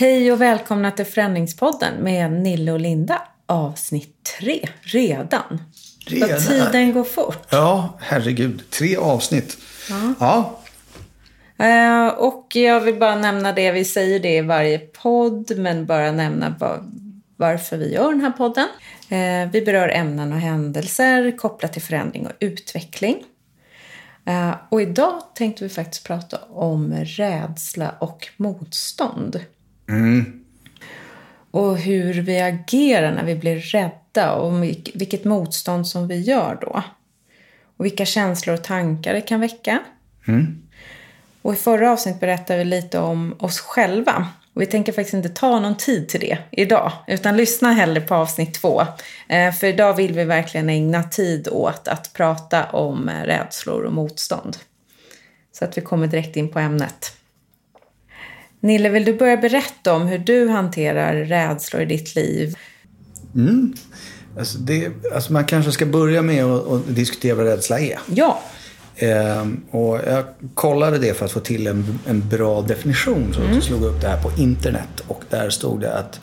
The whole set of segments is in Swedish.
Hej och välkomna till Förändringspodden med Nille och Linda. Avsnitt tre, redan. Redan? Vad tiden går fort. Ja, herregud. Tre avsnitt. Ja. Ja, Eh, och jag vill bara nämna det, vi säger det i varje podd, men bara nämna va- varför vi gör den här podden. Eh, vi berör ämnen och händelser kopplat till förändring och utveckling. Eh, och idag tänkte vi faktiskt prata om rädsla och motstånd. Och hur vi agerar när vi blir rädda och vilk- vilket motstånd som vi gör då. Och vilka känslor och tankar det kan väcka. Och i förra avsnittet berättade vi lite om oss själva. Och vi tänker faktiskt inte ta någon tid till det idag, utan lyssna hellre på avsnitt två. Eh, för idag vill vi verkligen ägna tid åt att prata om eh, rädslor och motstånd. Så att vi kommer direkt in på ämnet. Nille, vill du börja berätta om hur du hanterar rädslor i ditt liv? alltså det, alltså man kanske ska börja med att, diskutera vad rädsla är. Ja, Ehm, och jag kollade det för att få till en, en bra definition. Så jag slog upp det här på internet. Och där stod det att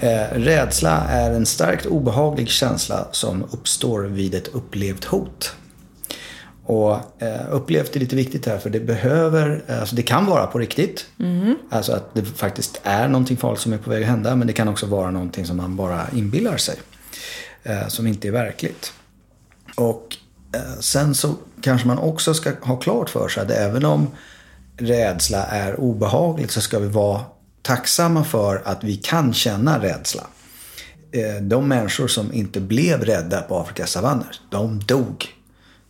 eh, rädsla är en starkt obehaglig känsla som uppstår vid ett upplevt hot. Och eh, upplevt är lite viktigt här för det behöver, alltså det kan vara på riktigt. Alltså att det faktiskt är någonting farligt som är på väg att hända. Men det kan också vara någonting som man bara inbillar sig. Eh, som inte är verkligt. Och eh, sen så kanske man också ska ha klart för sig att även om rädsla är obehagligt så ska vi vara tacksamma för att vi kan känna rädsla. Eh, De människor som inte blev rädda på Afrikas savanner, de dog.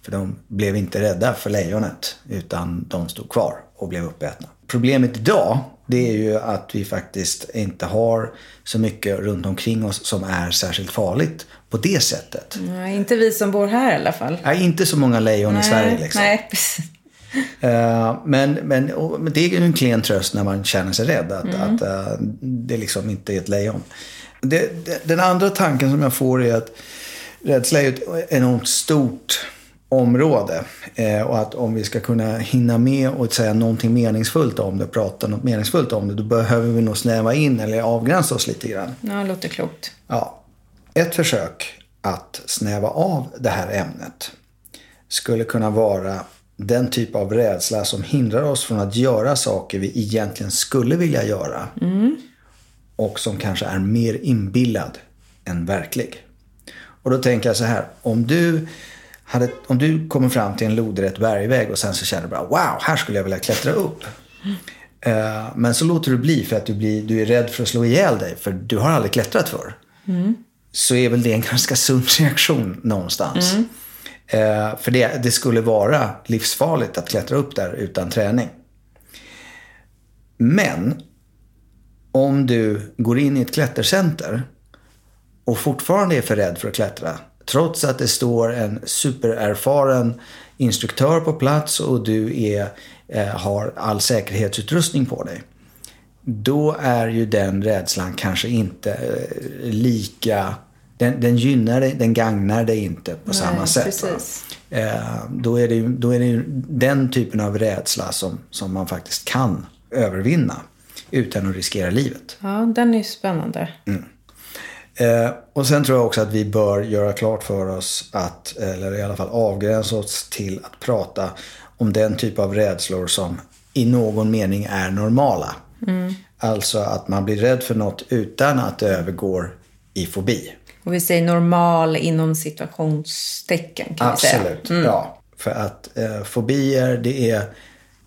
För de blev inte rädda för lejonet utan de stod kvar och blev uppätna. Problemet idag det är ju att vi faktiskt inte har så mycket runt omkring oss som är särskilt farligt på det sättet. nej, inte vi som bor här i alla fall. Nej, inte så många lejon i Sverige liksom. Nej, precis. Eh, men, men, men det är ju en klen tröst när man känner sig rädd. Att, att eh, det liksom inte är ett lejon. Det, det, den andra tanken som jag får är att rädsla är ett enormt stort område. Eh, och att om vi ska kunna hinna med och säga någonting meningsfullt om det, prata något meningsfullt om det, då behöver vi nog snäva in eller avgränsa oss lite grann. Ja, det låter klokt. Ja, ett försök att snäva av det här ämnet skulle kunna vara den typ av rädsla som hindrar oss från att göra saker vi egentligen skulle vilja göra. Och som kanske är mer inbillad än verklig. Och då tänker jag så här, om du, hade, om du kommer fram till en lodrätt bergväg och sen så känner du bara wow, här skulle jag vilja klättra upp. Eh, Men så låter du bli för att du, blir, du är rädd för att slå ihjäl dig för du har aldrig klättrat förr. Så är väl det en ganska sund reaktion någonstans. Eh, för det, det skulle vara livsfarligt att klättra upp där utan träning. Men om du går in i ett klättercenter och fortfarande är för rädd för att klättra. Trots att det står en supererfaren instruktör på plats och du är, eh, har all säkerhetsutrustning på dig. Då är ju den rädslan kanske inte eh, lika... Den, den gynnar dig, den gagnar dig inte på samma sätt. Eh, då, är det, då är det den typen av rädsla som, som man faktiskt kan övervinna utan att riskera livet. Ja, den är ju spännande. Eh, och sen tror jag också att vi bör göra klart för oss att, eller i alla fall avgränsa oss till att prata om den typ av rädslor som i någon mening är normala. Alltså att man blir rädd för något utan att det övergår i fobi. Och vi säger normal inom situationstecken kan vi säga. Absolut, ja. För att eh, fobier, det är,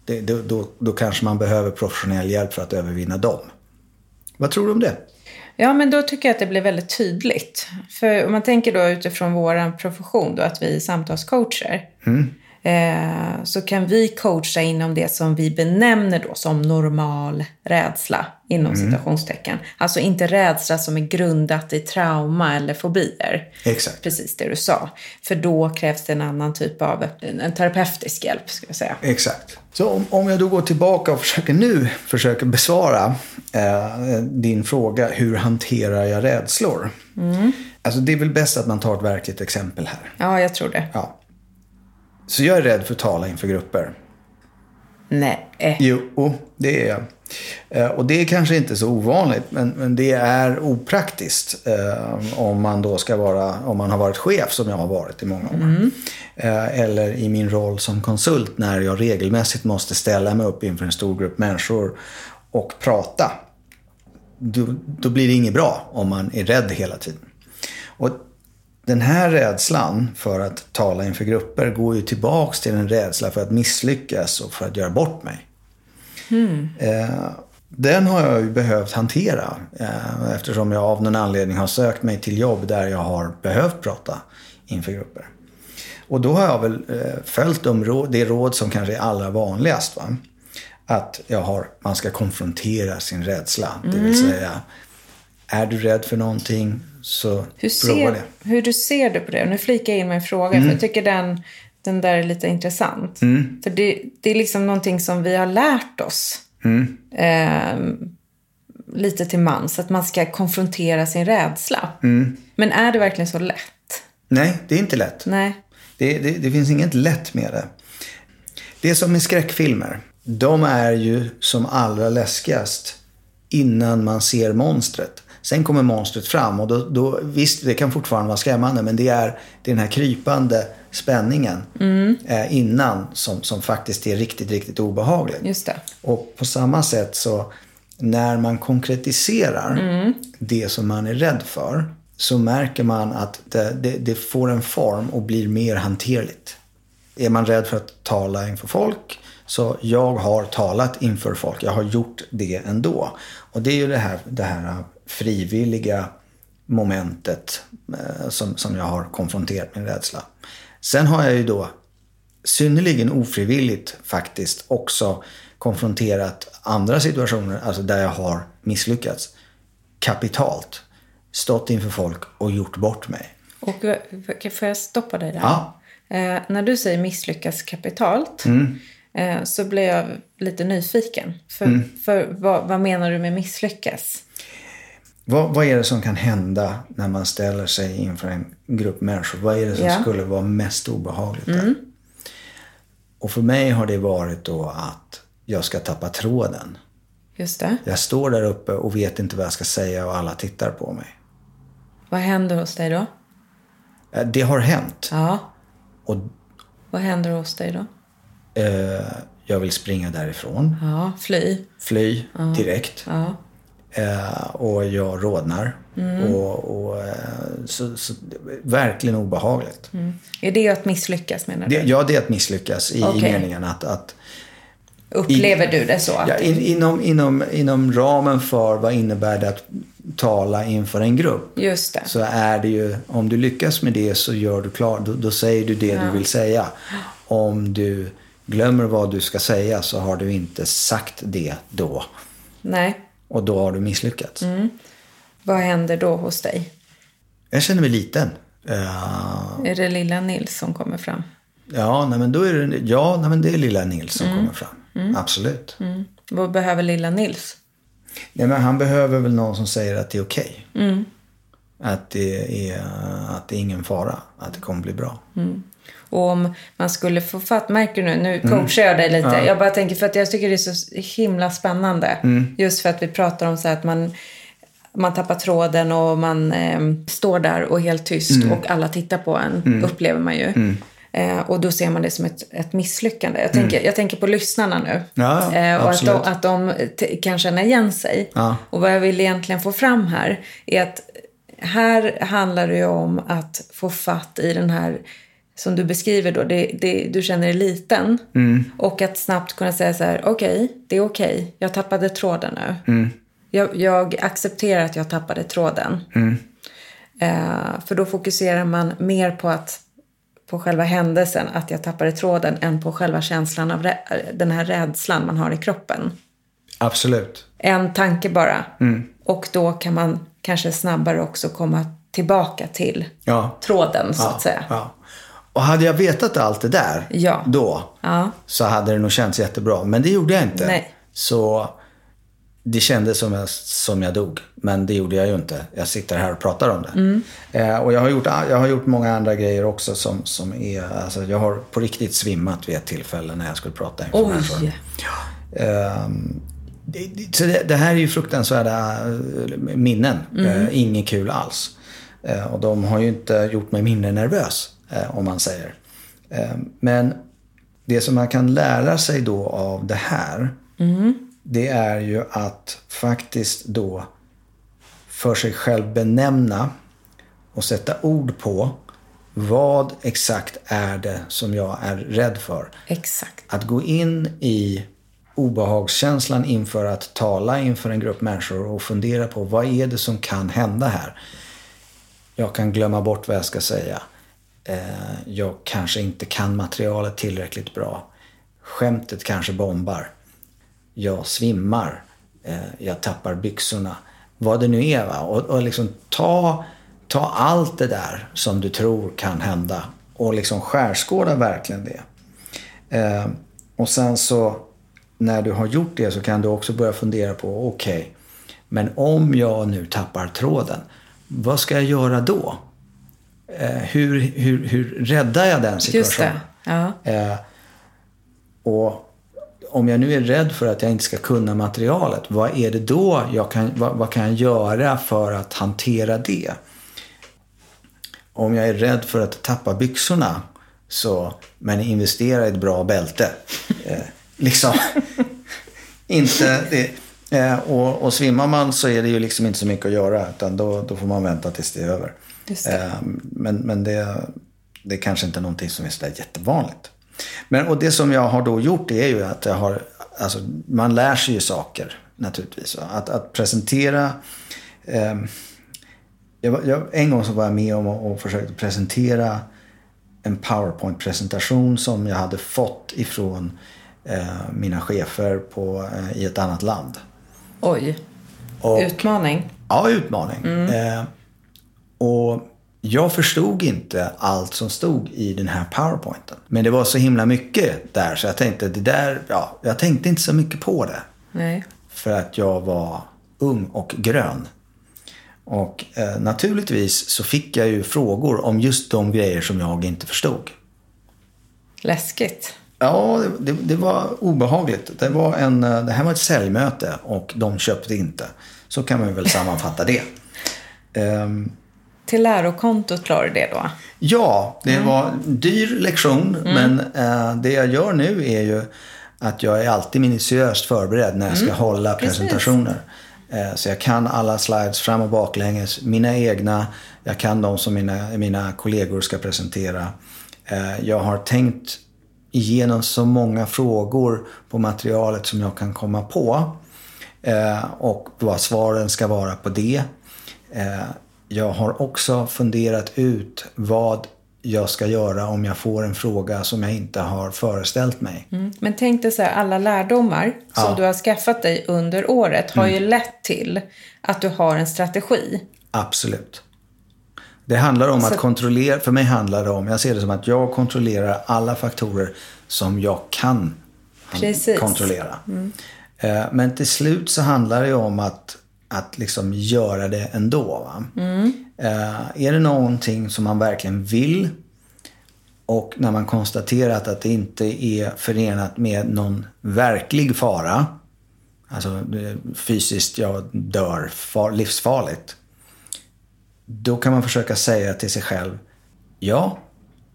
det, då, då, då kanske man behöver professionell hjälp för att övervinna dem. Vad tror du om det? Ja, men då tycker jag att det blir väldigt tydligt. För om man tänker då utifrån vår profession då, att vi är samtalscoacher. Eh, så kan vi coacha inom det som vi benämner då som normal rädsla inom citationstecken. Alltså inte rädsla som är grundat i trauma eller fobier. Exakt. Precis det du sa. För då krävs det en annan typ av en terapeutisk hjälp, ska jag säga. Exakt. Så om, om jag då går tillbaka och försöker nu försöker besvara eh, din fråga, hur hanterar jag rädslor? Alltså det är väl bäst att man tar ett verkligt exempel här. Ja, jag tror det. Ja. Så jag är rädd för att tala inför grupper. Nej. Jo, det är jag. Eh, och det är kanske inte så ovanligt, men, men det är opraktiskt eh, om man då ska vara, om man har varit chef som jag har varit i många år. Mm. Eh, eller i min roll som konsult när jag regelmässigt måste ställa mig upp inför en stor grupp människor och prata. Då, då blir det inget bra om man är rädd hela tiden. Och den här rädslan för att tala inför grupper går ju tillbaks till en rädsla för att misslyckas och för att göra bort mig. Mm. den har jag ju behövt hantera eh, eftersom jag av någon anledning har sökt mig till jobb där jag har behövt prata inför grupper. Och då har jag väl eh, följt de det råd som kanske är allra vanligast. Va? Att jag har, man ska konfrontera sin rädsla. Mm. Det vill mm. säga, är du rädd för någonting så hur ser, prova det. Hur du ser du på det? Nu flikar jag in med en fråga. Mm. För jag tycker den, den där är lite intressant. Mm. För det, det är liksom någonting som vi har lärt oss. Mm. Eh, lite till mans. Att man ska konfrontera sin rädsla. Mm. Men är det verkligen så lätt? Nej, det är inte lätt. Nej. Det, det, det finns inget lätt med det. Det är som med skräckfilmer. De är ju som allra läskigast innan man ser monstret. Sen kommer monstret fram och då, då, visst, det kan fortfarande vara skrämmande men det är, det är den här krypande spänningen mm. eh, innan som, som faktiskt är riktigt, riktigt obehaglig. Just det. Och på samma sätt så när man konkretiserar mm. det som man är rädd för så märker man att det, det, det, får en form och blir mer hanterligt. Är man rädd för att tala inför folk så jag har talat inför folk. Jag har gjort det ändå. Och det är ju det här, det här frivilliga momentet eh, som, som jag har konfronterat min rädsla. Sen har jag ju då synnerligen ofrivilligt faktiskt också konfronterat andra situationer, alltså där jag har misslyckats kapitalt. Stått inför folk och gjort bort mig. Och får jag stoppa dig där? Ja. Eh, när du säger misslyckas kapitalt mm. eh, så blir jag lite nyfiken. För, mm. för vad, vad menar du med misslyckas? Vad, vad, är det som kan hända när man ställer sig inför en grupp människor? Vad är det som ja. skulle vara mest obehagligt? Mm. Och för mig har det varit då att jag ska tappa tråden. Just det. Jag står där uppe och vet inte vad jag ska säga och alla tittar på mig. Vad händer hos dig då? Eh, det har hänt. Ja. Och, vad händer hos dig då? Eh, jag vill springa därifrån. Ja, fly. Fly ja. direkt. Ja. Eh, och jag rodnar. Mm. Och, och eh, så, så, verkligen obehagligt. Mm. Är det att misslyckas menar du? Det, ja, det är att misslyckas i, okay. i meningen att, att Upplever i, du det så? Ja, in, inom, inom, inom ramen för vad innebär det att tala inför en grupp. Just det. Så är det ju, om du lyckas med det så gör du klart, då, då säger du det ja. du vill säga. Om du glömmer vad du ska säga så har du inte sagt det då. Nej. Och då har du misslyckats. Mm. Vad händer då hos dig? Jag känner mig liten. Uh... Är det lilla Nils som kommer fram? Ja, nej, men då är det, ja nej, men det är lilla Nils som mm. kommer fram. Mm. Absolut. Mm. Vad behöver lilla Nils? Nej, men han behöver väl någon som säger att det är okej. Okay. Mm. Att, det är, att det är ingen fara. Att det kommer bli bra. Mm. Och om man skulle få fatt, märker du nu, nu mm. coachar jag dig lite. Ja. Jag bara tänker för att jag tycker det är så himla spännande. Mm. Just för att vi pratar om så att man, man tappar tråden och man eh, står där och är helt tyst mm. och alla tittar på en, mm. upplever man ju. Mm. Eh, och då ser man det som ett, ett misslyckande. Jag tänker, jag tänker på lyssnarna nu. Ja, eh, och att de, att de kan känna igen sig. Ja. Och vad jag vill egentligen få fram här är att här handlar det ju om att få fatt i den här som du beskriver då, det, det, du känner dig liten. Mm. Och att snabbt kunna säga så här, okej, okay, det är okej, okay. jag tappade tråden nu. Mm. Jag, jag, accepterar att jag tappade tråden. Mm. Eh, för då fokuserar man mer på att på själva händelsen, att jag tappade tråden, än på själva känslan av den här rädslan man har i kroppen. Absolut. En tanke bara. Mm. Och då kan man kanske snabbare också komma tillbaka till ja. tråden, så ja. att säga. Ja. Och hade jag vetat allt det där ja. då, ja. så hade det nog känts jättebra. Men det gjorde jag inte. Nej. Så det kändes som jag, som jag dog. Men det gjorde jag ju inte. Jag sitter här och pratar om det. Mm. Eh, och jag har, gjort, jag har gjort många andra grejer också som, som är... Alltså jag har på riktigt svimmat vid ett tillfälle när jag skulle prata inför människor. Ja. Eh, Så det, det, här är ju fruktansvärda eh, minnen. Mm. Eh, inget kul alls. Eh, och de har ju inte gjort mig mindre nervös, om man säger. Eh, men det som man kan lära sig då av det här, mm. det är ju att faktiskt då för sig själv benämna och sätta ord på vad exakt är det som jag är rädd för? Exakt. Att gå in i obehagskänslan inför att tala inför en grupp människor och fundera på vad är det som kan hända här? Jag kan glömma bort vad jag ska säga. Eh, jag kanske inte kan materialet tillräckligt bra. Skämtet kanske bombar. Jag svimmar. Eh, jag tappar byxorna. Vad det nu är. Va? Och, och liksom ta, ta allt det där som du tror kan hända och liksom skärskåda verkligen det. Eh, och sen så när du har gjort det så kan du också börja fundera på, okej, okay, men om jag nu tappar tråden, vad ska jag göra då? Eh, hur, hur, hur räddar jag den situationen? Ja. Eh, och om jag nu är rädd för att jag inte ska kunna materialet, vad är det då jag kan, vad, vad kan jag göra för att hantera det? Om jag är rädd för att tappa byxorna, så, men investera i ett bra bälte. Eh, liksom, inte det. Eh, och, och svimmar man så är det ju liksom inte så mycket att göra. Utan då, då får man vänta tills det är över. Det. Eh, men men det, det är kanske inte är någonting som är sådär jättevanligt. Men, och det som jag har då gjort är ju att jag har, alltså, man lär sig ju saker naturligtvis. Att, att presentera, eh, jag, jag, en gång så var jag med om och, och försökte presentera en powerpoint-presentation som jag hade fått ifrån eh, mina chefer på, eh, i ett annat land. Oj. Och, utmaning. Ja, utmaning. Mm. Och jag förstod inte allt som stod i den här powerpointen. Men det var så himla mycket där så jag tänkte det där, ja, jag tänkte inte så mycket på det. Nej. För att jag var ung och grön. Och eh, naturligtvis så fick jag ju frågor om just de grejer som jag inte förstod. Läskigt. Ja, det, det, det, var obehagligt. Det, var en, eh, det här var ett säljmöte och de köpte inte. Så kan man väl sammanfatta det. Um, Till lärokontot klarade det då? Ja, det mm. var en dyr lektion. Mm. Men uh, det jag gör nu är ju att jag är alltid minutiöst förberedd när jag ska mm. hålla presentationer. Uh, så jag kan alla slides fram och baklänges. Mina egna, jag kan de som mina, mina kollegor ska presentera. Uh, jag har tänkt igenom så många frågor på materialet som jag kan komma på. Eh, och vad svaren ska vara på det. Eh, jag har också funderat ut vad jag ska göra om jag får en fråga som jag inte har föreställt mig. Mm. Men tänk dig så här, alla lärdomar som ja. du har skaffat dig under året har mm. ju lett till att du har en strategi. Absolut. Det handlar om så... att kontrollera, för mig handlar det om, jag ser det som att jag kontrollerar alla faktorer som jag kan Precis. kontrollera. Mm. Eh, men till slut så handlar det om att, att liksom göra det ändå. Mm. Eh, är det någonting som man verkligen vill och när man konstaterat att det inte är förenat med någon verklig fara, alltså eh, fysiskt, jag dör, far, livsfarligt. Då kan man försöka säga till sig själv, ja,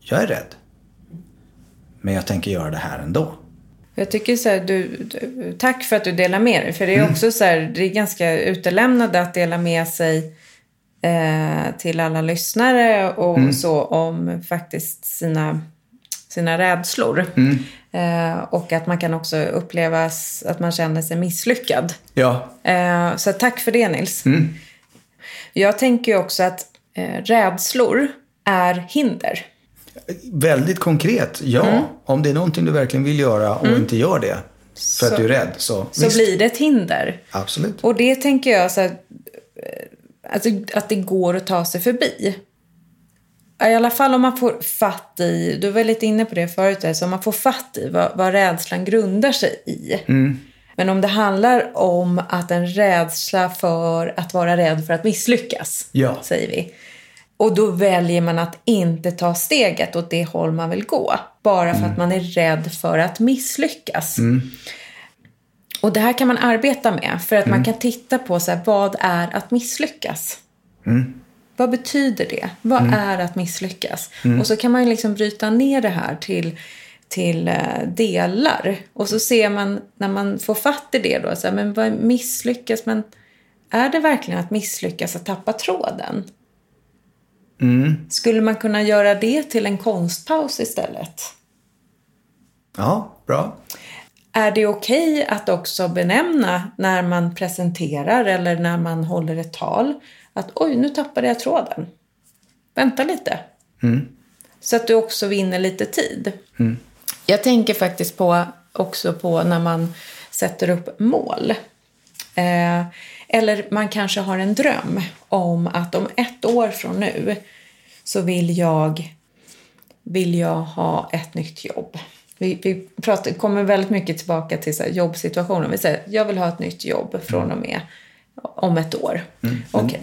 jag är rädd. Men jag tänker göra det här ändå. Jag tycker så här, du, tack för att du delar med dig. För det är mm. också så här, det är ganska utelämnande att dela med sig eh, till alla lyssnare och mm. så om faktiskt sina, sina rädslor. Mm. Eh, och att man kan också uppleva att man känner sig misslyckad. Ja. Eh, så tack för det Nils. Mm. Jag tänker också att eh, rädslor är hinder. Väldigt konkret, ja. Mm. Om det är någonting du verkligen vill göra och mm. inte gör det för så, att du är rädd. Så, så blir det ett hinder. Absolut. Och det tänker jag så här, eh, alltså, att det går att ta sig förbi. I alla fall om man får fatt i, du var lite inne på det förut, så om man får fatt i vad, vad rädslan grundar sig i. Mm. Men om det handlar om att en rädsla för att vara rädd för att misslyckas, ja. säger vi. Och då väljer man att inte ta steget åt det håll man vill gå. Bara för mm. att man är rädd för att misslyckas. Mm. Och det här kan man arbeta med för att man kan titta på så här, vad är att misslyckas? Vad betyder det? Vad är att misslyckas? Och så kan man liksom bryta ner det här till, till eh, delar. Och så ser man när man får fatt i det då, så här, men vad är misslyckas? Men är det verkligen att misslyckas att tappa tråden? Skulle man kunna göra det till en konstpaus istället? Ja, bra. Är det okej att också benämna när man presenterar eller när man håller ett tal att oj, nu tappade jag tråden. Vänta lite. Så att du också vinner lite tid. Jag tänker faktiskt på också på när man sätter upp mål. Eh, eller man kanske har en dröm om att om ett år från nu så vill jag, vill jag ha ett nytt jobb. Vi, vi pratar, kommer väldigt mycket tillbaka till så här jobbsituationen. Vi säger jag vill ha ett nytt jobb från och med om ett år. Okej.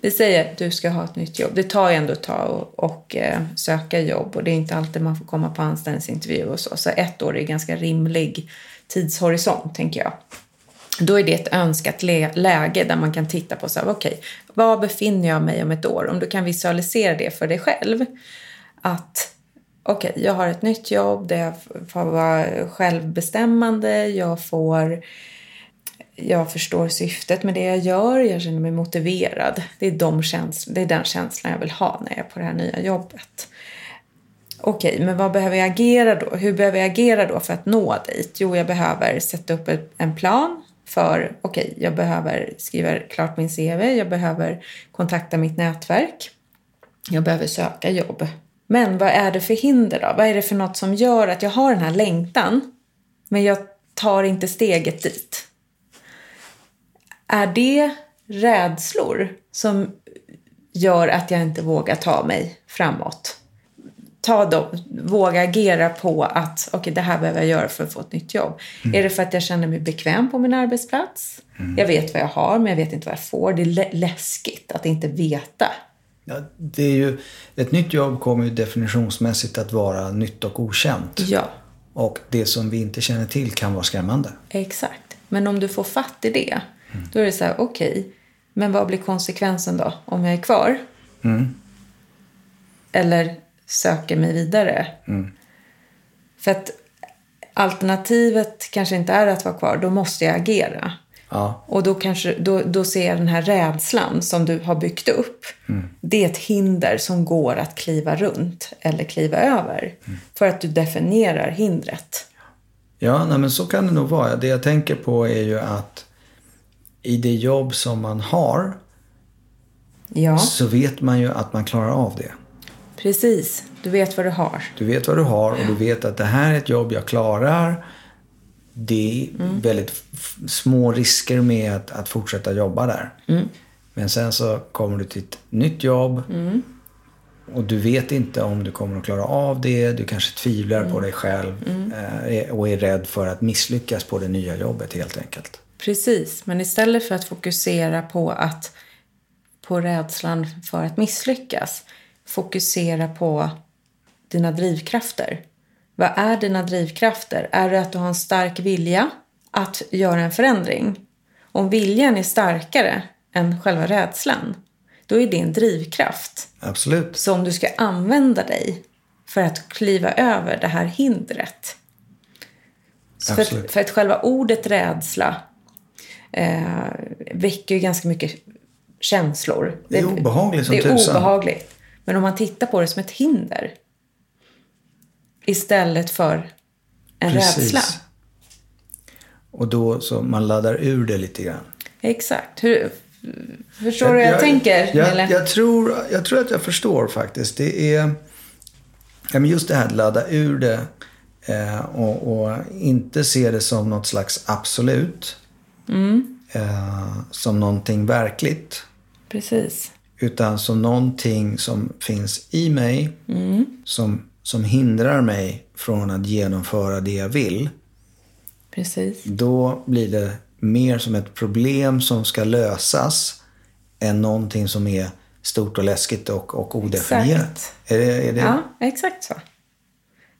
Vi säger att du ska ha ett nytt jobb. Det tar ju ändå ett tag och, och eh, söka jobb och det är inte alltid man får komma på anställningsintervju och så. Så ett år är en ganska rimlig tidshorisont, tänker jag. Då är det ett önskat läge där man kan titta på så här, okej, var befinner jag mig om ett år? Om du kan visualisera det för dig själv. Att okej, jag har ett nytt jobb där jag får vara självbestämmande, jag får jag förstår syftet med det jag gör, jag känner mig motiverad. Det är, de käns- det är den känslan jag vill ha när jag är på det här nya jobbet. Okej, men vad behöver jag agera då? Hur behöver jag agera då för att nå dit? Jo, jag behöver sätta upp ett- en plan för, okej, jag behöver skriva klart min CV, jag behöver kontakta mitt nätverk, jag behöver söka jobb. Men vad är det för hinder då? Vad är det för något som gör att jag har den här längtan, men jag tar inte steget dit? Är det rädslor som gör att jag inte vågar ta mig framåt? Ta då, våga agera på att okej, det här behöver jag göra för att få ett nytt jobb. Är det för att jag känner mig bekväm på min arbetsplats? Jag vet vad jag har, men jag vet inte vad jag får. Det är lä- läskigt att inte veta. Ja, det är ju, ett nytt jobb kommer ju definitionsmässigt att vara nytt och okänt. Ja, Och det som vi inte känner till kan vara skrämmande. exakt. Men om du får fatt i det, då är det så här, okej, men vad blir konsekvensen då om jag är kvar? Eller söker mig vidare? För att alternativet kanske inte är att vara kvar, då måste jag agera. Ja, Och då, kanske, då, då ser jag den här rädslan som du har byggt upp. Det är ett hinder som går att kliva runt eller kliva över. För att du definierar hindret. ja nej, men så kan det nog vara. Det jag tänker på är ju att i det jobb som man har Ja, så vet man ju att man klarar av det. Precis. Du vet vad du har. Du vet vad du har och du vet att det här är ett jobb jag klarar. Det är väldigt f- små risker med att, att fortsätta jobba där. Men sen så kommer du till ett nytt jobb. Och du vet inte om du kommer att klara av det. Du kanske tvivlar på dig själv. eh, Och är rädd för att misslyckas på det nya jobbet helt enkelt. Precis, men istället för att fokusera på att på rädslan för att misslyckas, fokusera på dina drivkrafter. Vad är dina drivkrafter? Är det att du har en stark vilja att göra en förändring? Om viljan är starkare än själva rädslan, då är det en drivkraft Absolut. som du ska använda dig för att kliva över det här hindret. Så För att, för att själva ordet rädsla eh, väcker ju ganska mycket känslor. Det är obehagligt som Det är tusan. obehagligt. Men om man tittar på det som ett hinder istället för en Precis. rädsla. Och då så man laddar ur det lite grann. Exakt. Hur, förstår du hur jag, tänker? Jag, jag, tror, jag tror att jag förstår faktiskt. Det är ja, men just det här att ladda ur det eh, och, och inte se det som något slags absolut. Mm. Eh, som någonting verkligt. Precis. Utan som någonting som finns i mig. Mm. Som, som hindrar mig från att genomföra det jag vill. Precis. Då blir det mer som ett problem som ska lösas än någonting som är stort och läskigt och, och odefinierat. Exakt. Är det, är det? Ja, exakt så.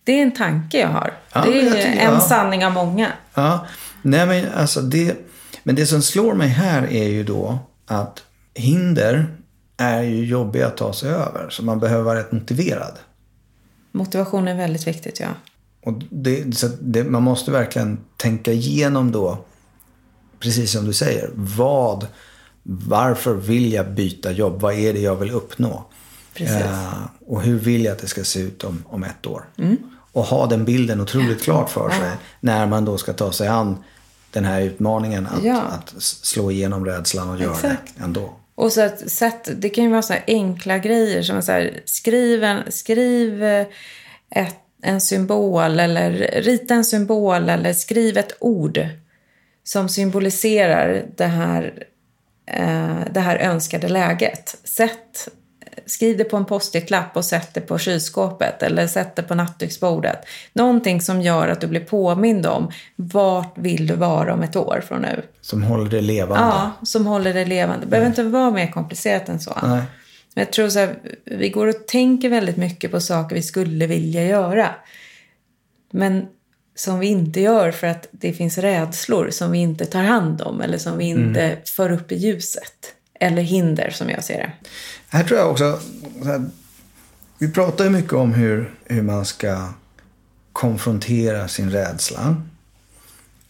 Det är en tanke jag har. Ja, det är tycker- en ja. sanning av många. Ja, nej men alltså det, men det som slår mig här är ju då att hinder är ju jobbiga att ta sig över. Så man behöver vara rätt motiverad. Motivation är väldigt viktigt, ja. Och det, så det, man måste verkligen tänka igenom då, precis som du säger, vad, varför vill jag byta jobb? Vad är det jag vill uppnå? Precis. Eh, och hur vill jag att det ska se ut om, om ett år? Och ha den bilden otroligt klart för sig när man då ska ta sig an den här utmaningen att, Ja. att slå igenom rädslan och göra Exakt. det ändå. Och så att sätt, det kan ju vara så här enkla grejer som så här, skriv, en, skriv eh, ett, en symbol eller rita en symbol eller skriv ett ord som symboliserar det här, eh, det här önskade läget. Sätt, skriv det på en post-it-lapp och sätt det på kylskåpet eller sätt det på nattduksbordet. Någonting som gör att du blir påmind om vart vill du vara om ett år från nu. Som håller det levande. Ja, som håller det levande. Det behöver inte vara mer komplicerat än så. Nej. Men jag tror så här, vi går och tänker väldigt mycket på saker vi skulle vilja göra. Men som vi inte gör för att det finns rädslor som vi inte tar hand om eller som vi inte för upp i ljuset. Eller hinder som jag ser det. Här tror jag också, så här, vi pratar ju mycket om hur, hur man ska konfrontera sin rädsla.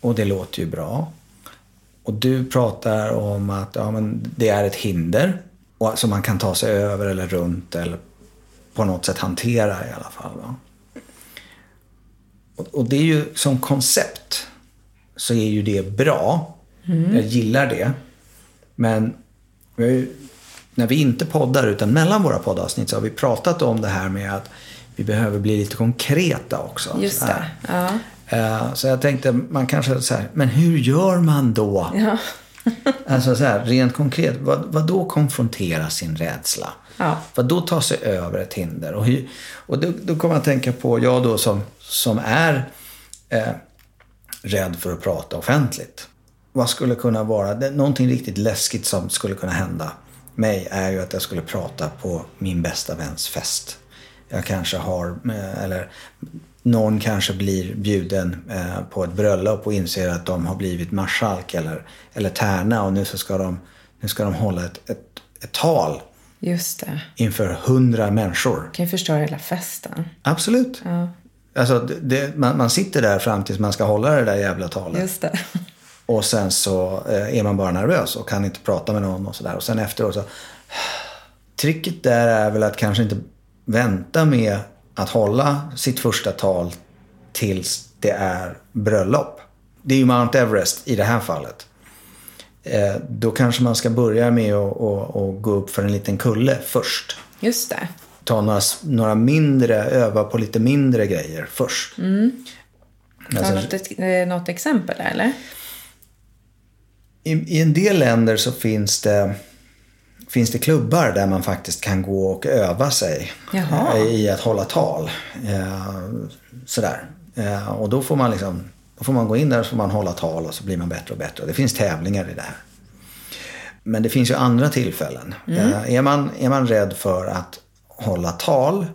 Och det låter ju bra. Och du pratar om att ja, men det är ett hinder och, som man kan ta sig över eller runt eller på något sätt hantera i alla fall. Va? Och, och det är ju som koncept så är ju det bra. Jag gillar det. Men vi när vi inte poddar utan mellan våra poddavsnitt så har vi pratat om det här med att vi behöver bli lite konkreta också. Just så det. Ja. Eh, Så jag tänkte, man kanske så här, men hur gör man då? Ja. Alltså så här, rent konkret, vad, vad då konfrontera sin rädsla? Ja. Vad då ta sig över ett hinder? Och, hur, och då, då kommer man att tänka på, jag då som, som är eh, rädd för att prata offentligt. Vad skulle kunna vara, det, någonting riktigt läskigt som skulle kunna hända mig är ju att jag skulle prata på min bästa väns fest. Jag kanske har, eh, eller någon kanske blir bjuden eh, på ett bröllop och inser att de har blivit marskalk eller, eller tärna och nu så ska de, nu ska de hålla ett, ett, ett tal Just det. inför hundra människor. Kan ju förstöra hela festen. Absolut. Ja. Alltså, det, det, man, man sitter där fram tills man ska hålla det där jävla talet. Just det. Och sen så eh, är man bara nervös och kan inte prata med någon och sådär. Och sen efteråt så... Tricket där är väl att kanske inte vänta med att hålla sitt första tal tills det är bröllop. Det är ju Mount Everest i det här fallet. Eh, då kanske man ska börja med att att- att gå upp för en liten kulle först. Just det. Ta några, några mindre, öva på lite mindre grejer först. Har Alltså, du något, eh, något exempel där, eller? I, I en del länder så finns det, finns det klubbar där man faktiskt kan gå och öva sig Jaha. eh, i att hålla tal. Eh, sådär. Eh, och då får man liksom då får man gå in där och så får man hålla tal och så blir man bättre och bättre. Det finns tävlingar i det här. Men det finns ju andra tillfällen. Eh, är, man, är man rädd för att hålla tal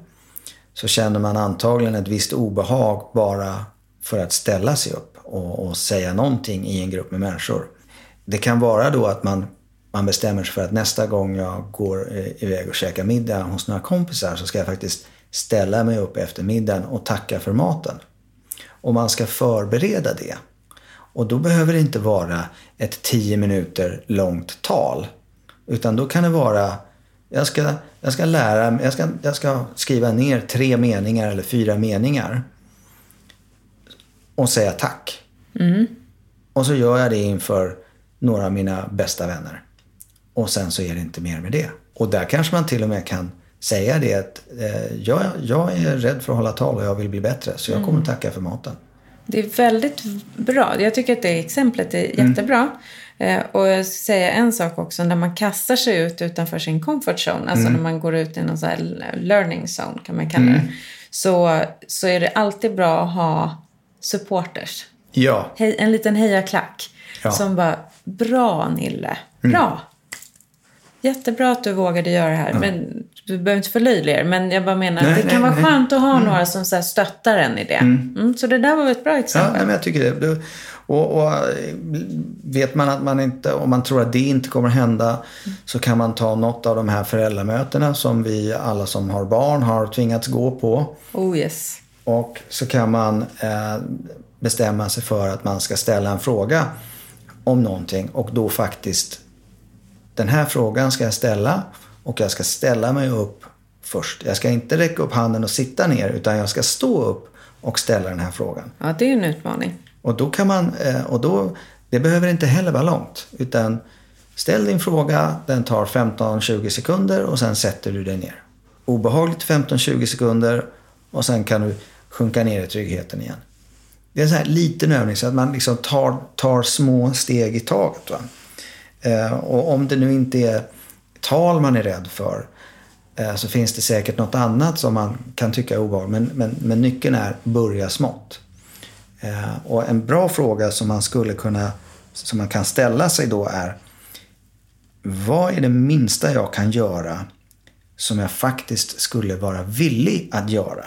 så känner man antagligen ett visst obehag bara för att ställa sig upp och, och säga någonting i en grupp med människor. Det kan vara då att man, man bestämmer sig för att nästa gång jag går eh, iväg och käkar middag hos några kompisar så ska jag faktiskt ställa mig upp efter middagen och tacka för maten. Och man ska förbereda det. Och då behöver det inte vara ett tio minuter långt tal. Utan då kan det vara, jag ska, jag ska lära mig, jag ska, jag ska skriva ner tre meningar eller fyra meningar. Och säga tack. Och så gör jag det inför några av mina bästa vänner. Och sen så är det inte mer med det. Och där kanske man till och med kan säga det att eh, jag, jag är rädd för att hålla tal och jag vill bli bättre. Så jag kommer tacka för maten. Det är väldigt bra. Jag tycker att det exemplet är jättebra. Eh, och jag ska säga en sak också. När man kastar sig ut utanför sin comfort zone. Alltså när man går ut i någon sån här learning zone kan man kalla det. Så, så är det alltid bra att ha supporters. Ja, Hej, en liten hejaklack. Ja. Som bara, bra Nille. Bra. Jättebra att du vågade göra det här. Men du behöver inte förlöjliga det, men jag bara menar Nej, att det nej, kan vara nej. skönt att ha några som så här stöttar en i det. Mm, så det där var ett bra Ja, exempel. nej, men jag tycker det. Och, och vet man att man inte, om man tror att det inte kommer hända så kan man ta något av de här föräldramötena som vi alla som har barn har tvingats gå på. Oh yes. Och så kan man eh, bestämma sig för att man ska ställa en fråga om någonting och då faktiskt den här frågan ska jag ställa och jag ska ställa mig upp först. Jag ska inte räcka upp handen och sitta ner utan jag ska stå upp och ställa den här frågan. Ja, det är en utmaning. Och då kan man, eh, och då, det behöver inte heller vara långt. Utan ställ din fråga, den tar 15-20 sekunder och sen sätter du dig ner. Obehagligt 15-20 sekunder och sen kan du sjunka ner i tryggheten igen. Det är en sån här liten övning så att man liksom tar, tar små steg i taget. Va? Eh, och om det nu inte är tal man är rädd för eh, så finns det säkert något annat som man kan tycka är obehagligt. Men, men, men nyckeln är börja smått. Eh, och en bra fråga som man skulle kunna som man kan ställa sig då är vad är det minsta jag kan göra som jag faktiskt skulle vara villig att göra?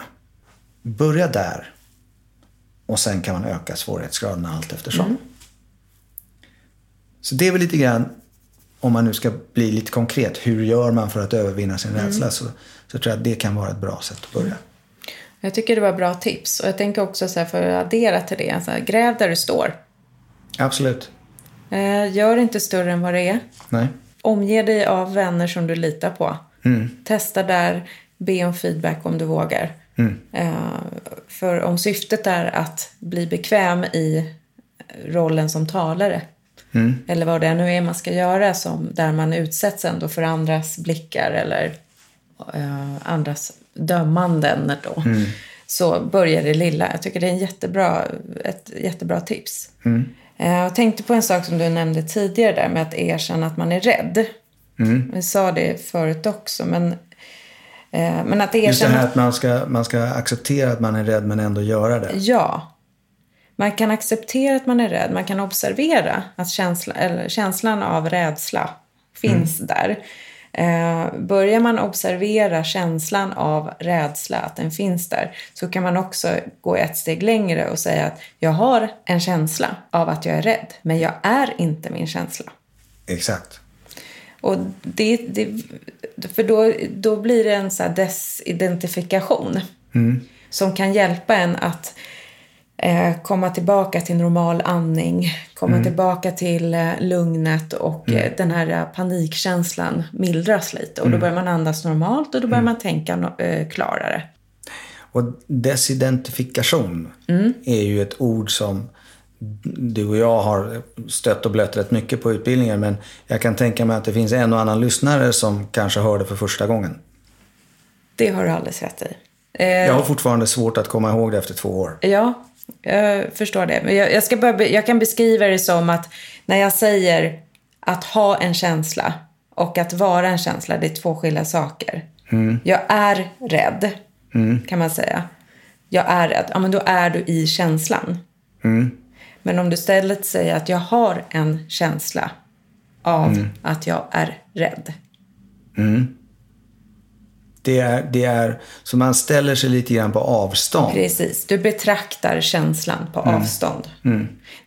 Börja där. Och sen kan man öka svårighetsgraden allt eftersom. Så det är väl lite grann, om man nu ska bli lite konkret, hur gör man för att övervinna sin rädsla? Så, så tror jag att det kan vara ett bra sätt att börja. Jag tycker det var bra tips. Och jag tänker också så här, för att addera till det, så här, gräv där du står. Absolut. Eh, gör inte större än vad det är. Nej. Omge dig av vänner som du litar på. Testa där, be om feedback om du vågar. Eh, för om syftet är att bli bekväm i rollen som talare. Eller vad det nu är man ska göra som, där man utsätts ändå för andras blickar eller eh, andras dömanden då. Så börja det lilla. Jag tycker det är en jättebra, ett jättebra tips. Eh, Jag tänkte på en sak som du nämnde tidigare där med att erkänna att man är rädd. Vi sa det förut också, men, men att Just det erkänna... här att man ska, man ska acceptera att man är rädd men ändå göra det. Ja. Man kan acceptera att man är rädd. Man kan observera att känsla, eller känslan av rädsla finns där. Eh, börjar man observera känslan av rädsla, att den finns där, så kan man också gå ett steg längre och säga att jag har en känsla av att jag är rädd, men jag är inte min känsla. Exakt. Och det, det, för då, då blir det en så desidentifikation som kan hjälpa en att eh, komma tillbaka till normal andning, komma tillbaka till eh, lugnet och eh, den här eh, panikkänslan mildras lite. Och då börjar man andas normalt och då börjar man tänka no- eh, klarare. Och desidentifikation är ju ett ord som du och jag har stött och blött rätt mycket på utbildningen. Men jag kan tänka mig att det finns en och annan lyssnare som kanske hör det för första gången. Det har du alldeles rätt i. Eh, Jag har fortfarande svårt att komma ihåg det efter två år. Ja, jag förstår det. Men jag, jag, ska be- jag kan beskriva det som att när jag säger att ha en känsla och att vara en känsla, det är två skilda saker. Jag är rädd, kan man säga. Jag är rädd. Ja, men då är du i känslan. Men om du istället säger att jag har en känsla av att jag är rädd. Det är, det är, så man ställer sig lite grann på avstånd. Precis, du betraktar känslan på avstånd.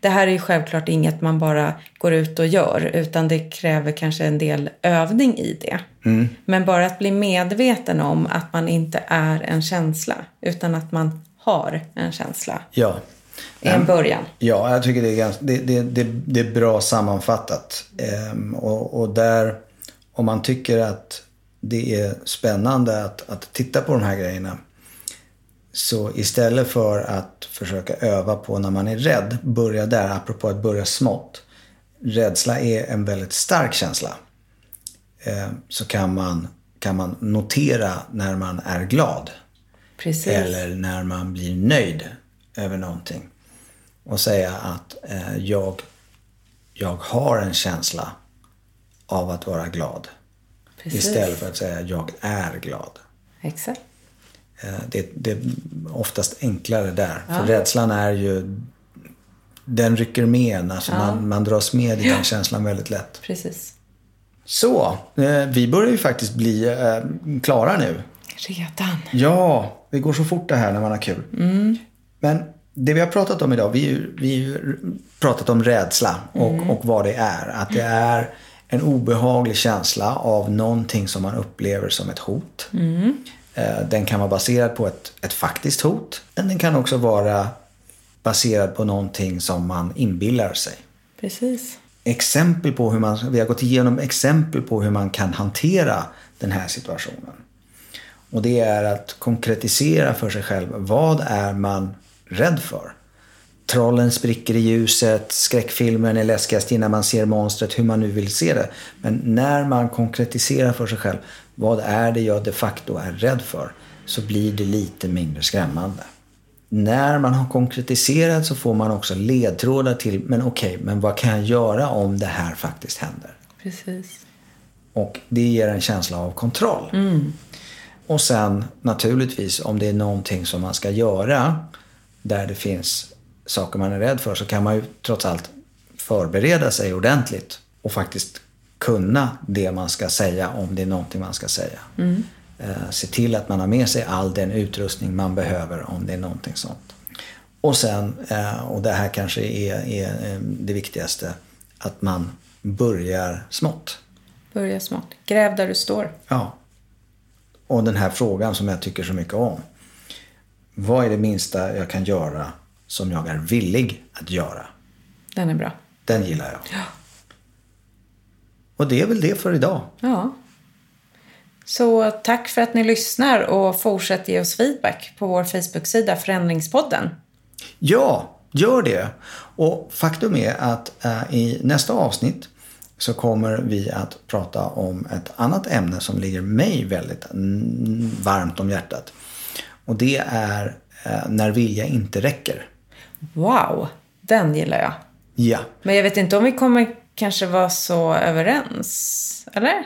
Det här är ju självklart inget man bara går ut och gör, utan det kräver kanske en del övning i det. Men bara att bli medveten om att man inte är en känsla, utan att man har en känsla, Ja. Är en början. Ja, jag tycker det är, ganska, det, det, det, det är bra sammanfattat. Ehm, och, och där, om man tycker att det är spännande att, att titta på de här grejerna. Så istället för att försöka öva på när man är rädd, börja där, apropå att börja smått. Rädsla är en väldigt stark känsla. Ehm, så kan man, kan man notera när man är glad. Precis. Eller när man blir nöjd över någonting. Och säga att eh, jag, jag har en känsla av att vara glad. Precis. Istället för att säga jag är glad. Exakt. Eh, det, det är oftast enklare där. För rädslan är ju... Den rycker med en. Alltså man, man dras med i den känslan väldigt lätt. Precis. Så, eh, vi börjar ju faktiskt bli eh, klara nu. Redan? Ja, det går så fort det här när man har kul. Mm. Men det vi har pratat om idag, vi har ju pratat om rädsla och, mm. och vad det är. Att det är en obehaglig känsla av någonting som man upplever som ett hot. Mm. Den kan vara baserad på ett, ett faktiskt hot. Men den kan också vara baserad på någonting som man inbillar sig. Precis. Exempel på hur man, vi har gått igenom exempel på hur man kan hantera den här situationen. Och det är att konkretisera för sig själv. Vad är man rädd för? Trollen spricker i ljuset, skräckfilmen är läskigast innan man ser monstret, hur man nu vill se det. Men när man konkretiserar för sig själv, vad är det jag de facto är rädd för? Så blir det lite mindre skrämmande. När man har konkretiserat så får man också ledtrådar till, men okej, okay, men vad kan jag göra om det här faktiskt händer? Precis. Och det ger en känsla av kontroll. Mm. Och sen naturligtvis om det är någonting som man ska göra där det finns saker man är rädd för så kan man ju trots allt förbereda sig ordentligt och faktiskt kunna det man ska säga om det är någonting man ska säga. Mm. Eh, se till att man har med sig all den utrustning man behöver om det är någonting sånt. Och sen, eh, och det här kanske är, är eh, det viktigaste, att man börjar smått. Börja smått. Gräv där du står. Ja. Och den här frågan som jag tycker så mycket om. Vad är det minsta jag kan göra som jag är villig att göra? Den är bra. Den gillar jag. Ja. Och det är väl det för idag. Ja. Så tack för att ni lyssnar och fortsätt ge oss feedback på vår Facebook-sida Förändringspodden. Ja, gör det. Och faktum är att äh, i nästa avsnitt så kommer vi att prata om ett annat ämne som ligger mig väldigt varmt om hjärtat. Och det är äh, när vilja inte räcker. Wow, den gillar jag. Ja. Men jag vet inte om vi kommer kanske vara så överens, eller?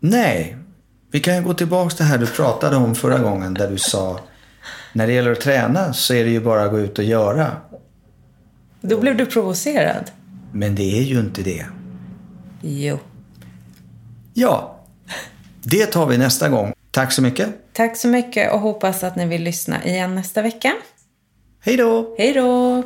Nej. Vi kan ju gå tillbaka till det här du pratade om förra gången där du sa när det gäller att träna så är det ju bara att gå ut och göra. Då blev du provocerad. Men det är ju inte det. Jo. Ja. Det tar vi nästa gång. Tack så mycket. Tack så mycket och hoppas att ni vill lyssna igen nästa vecka. Hej då! Hej då!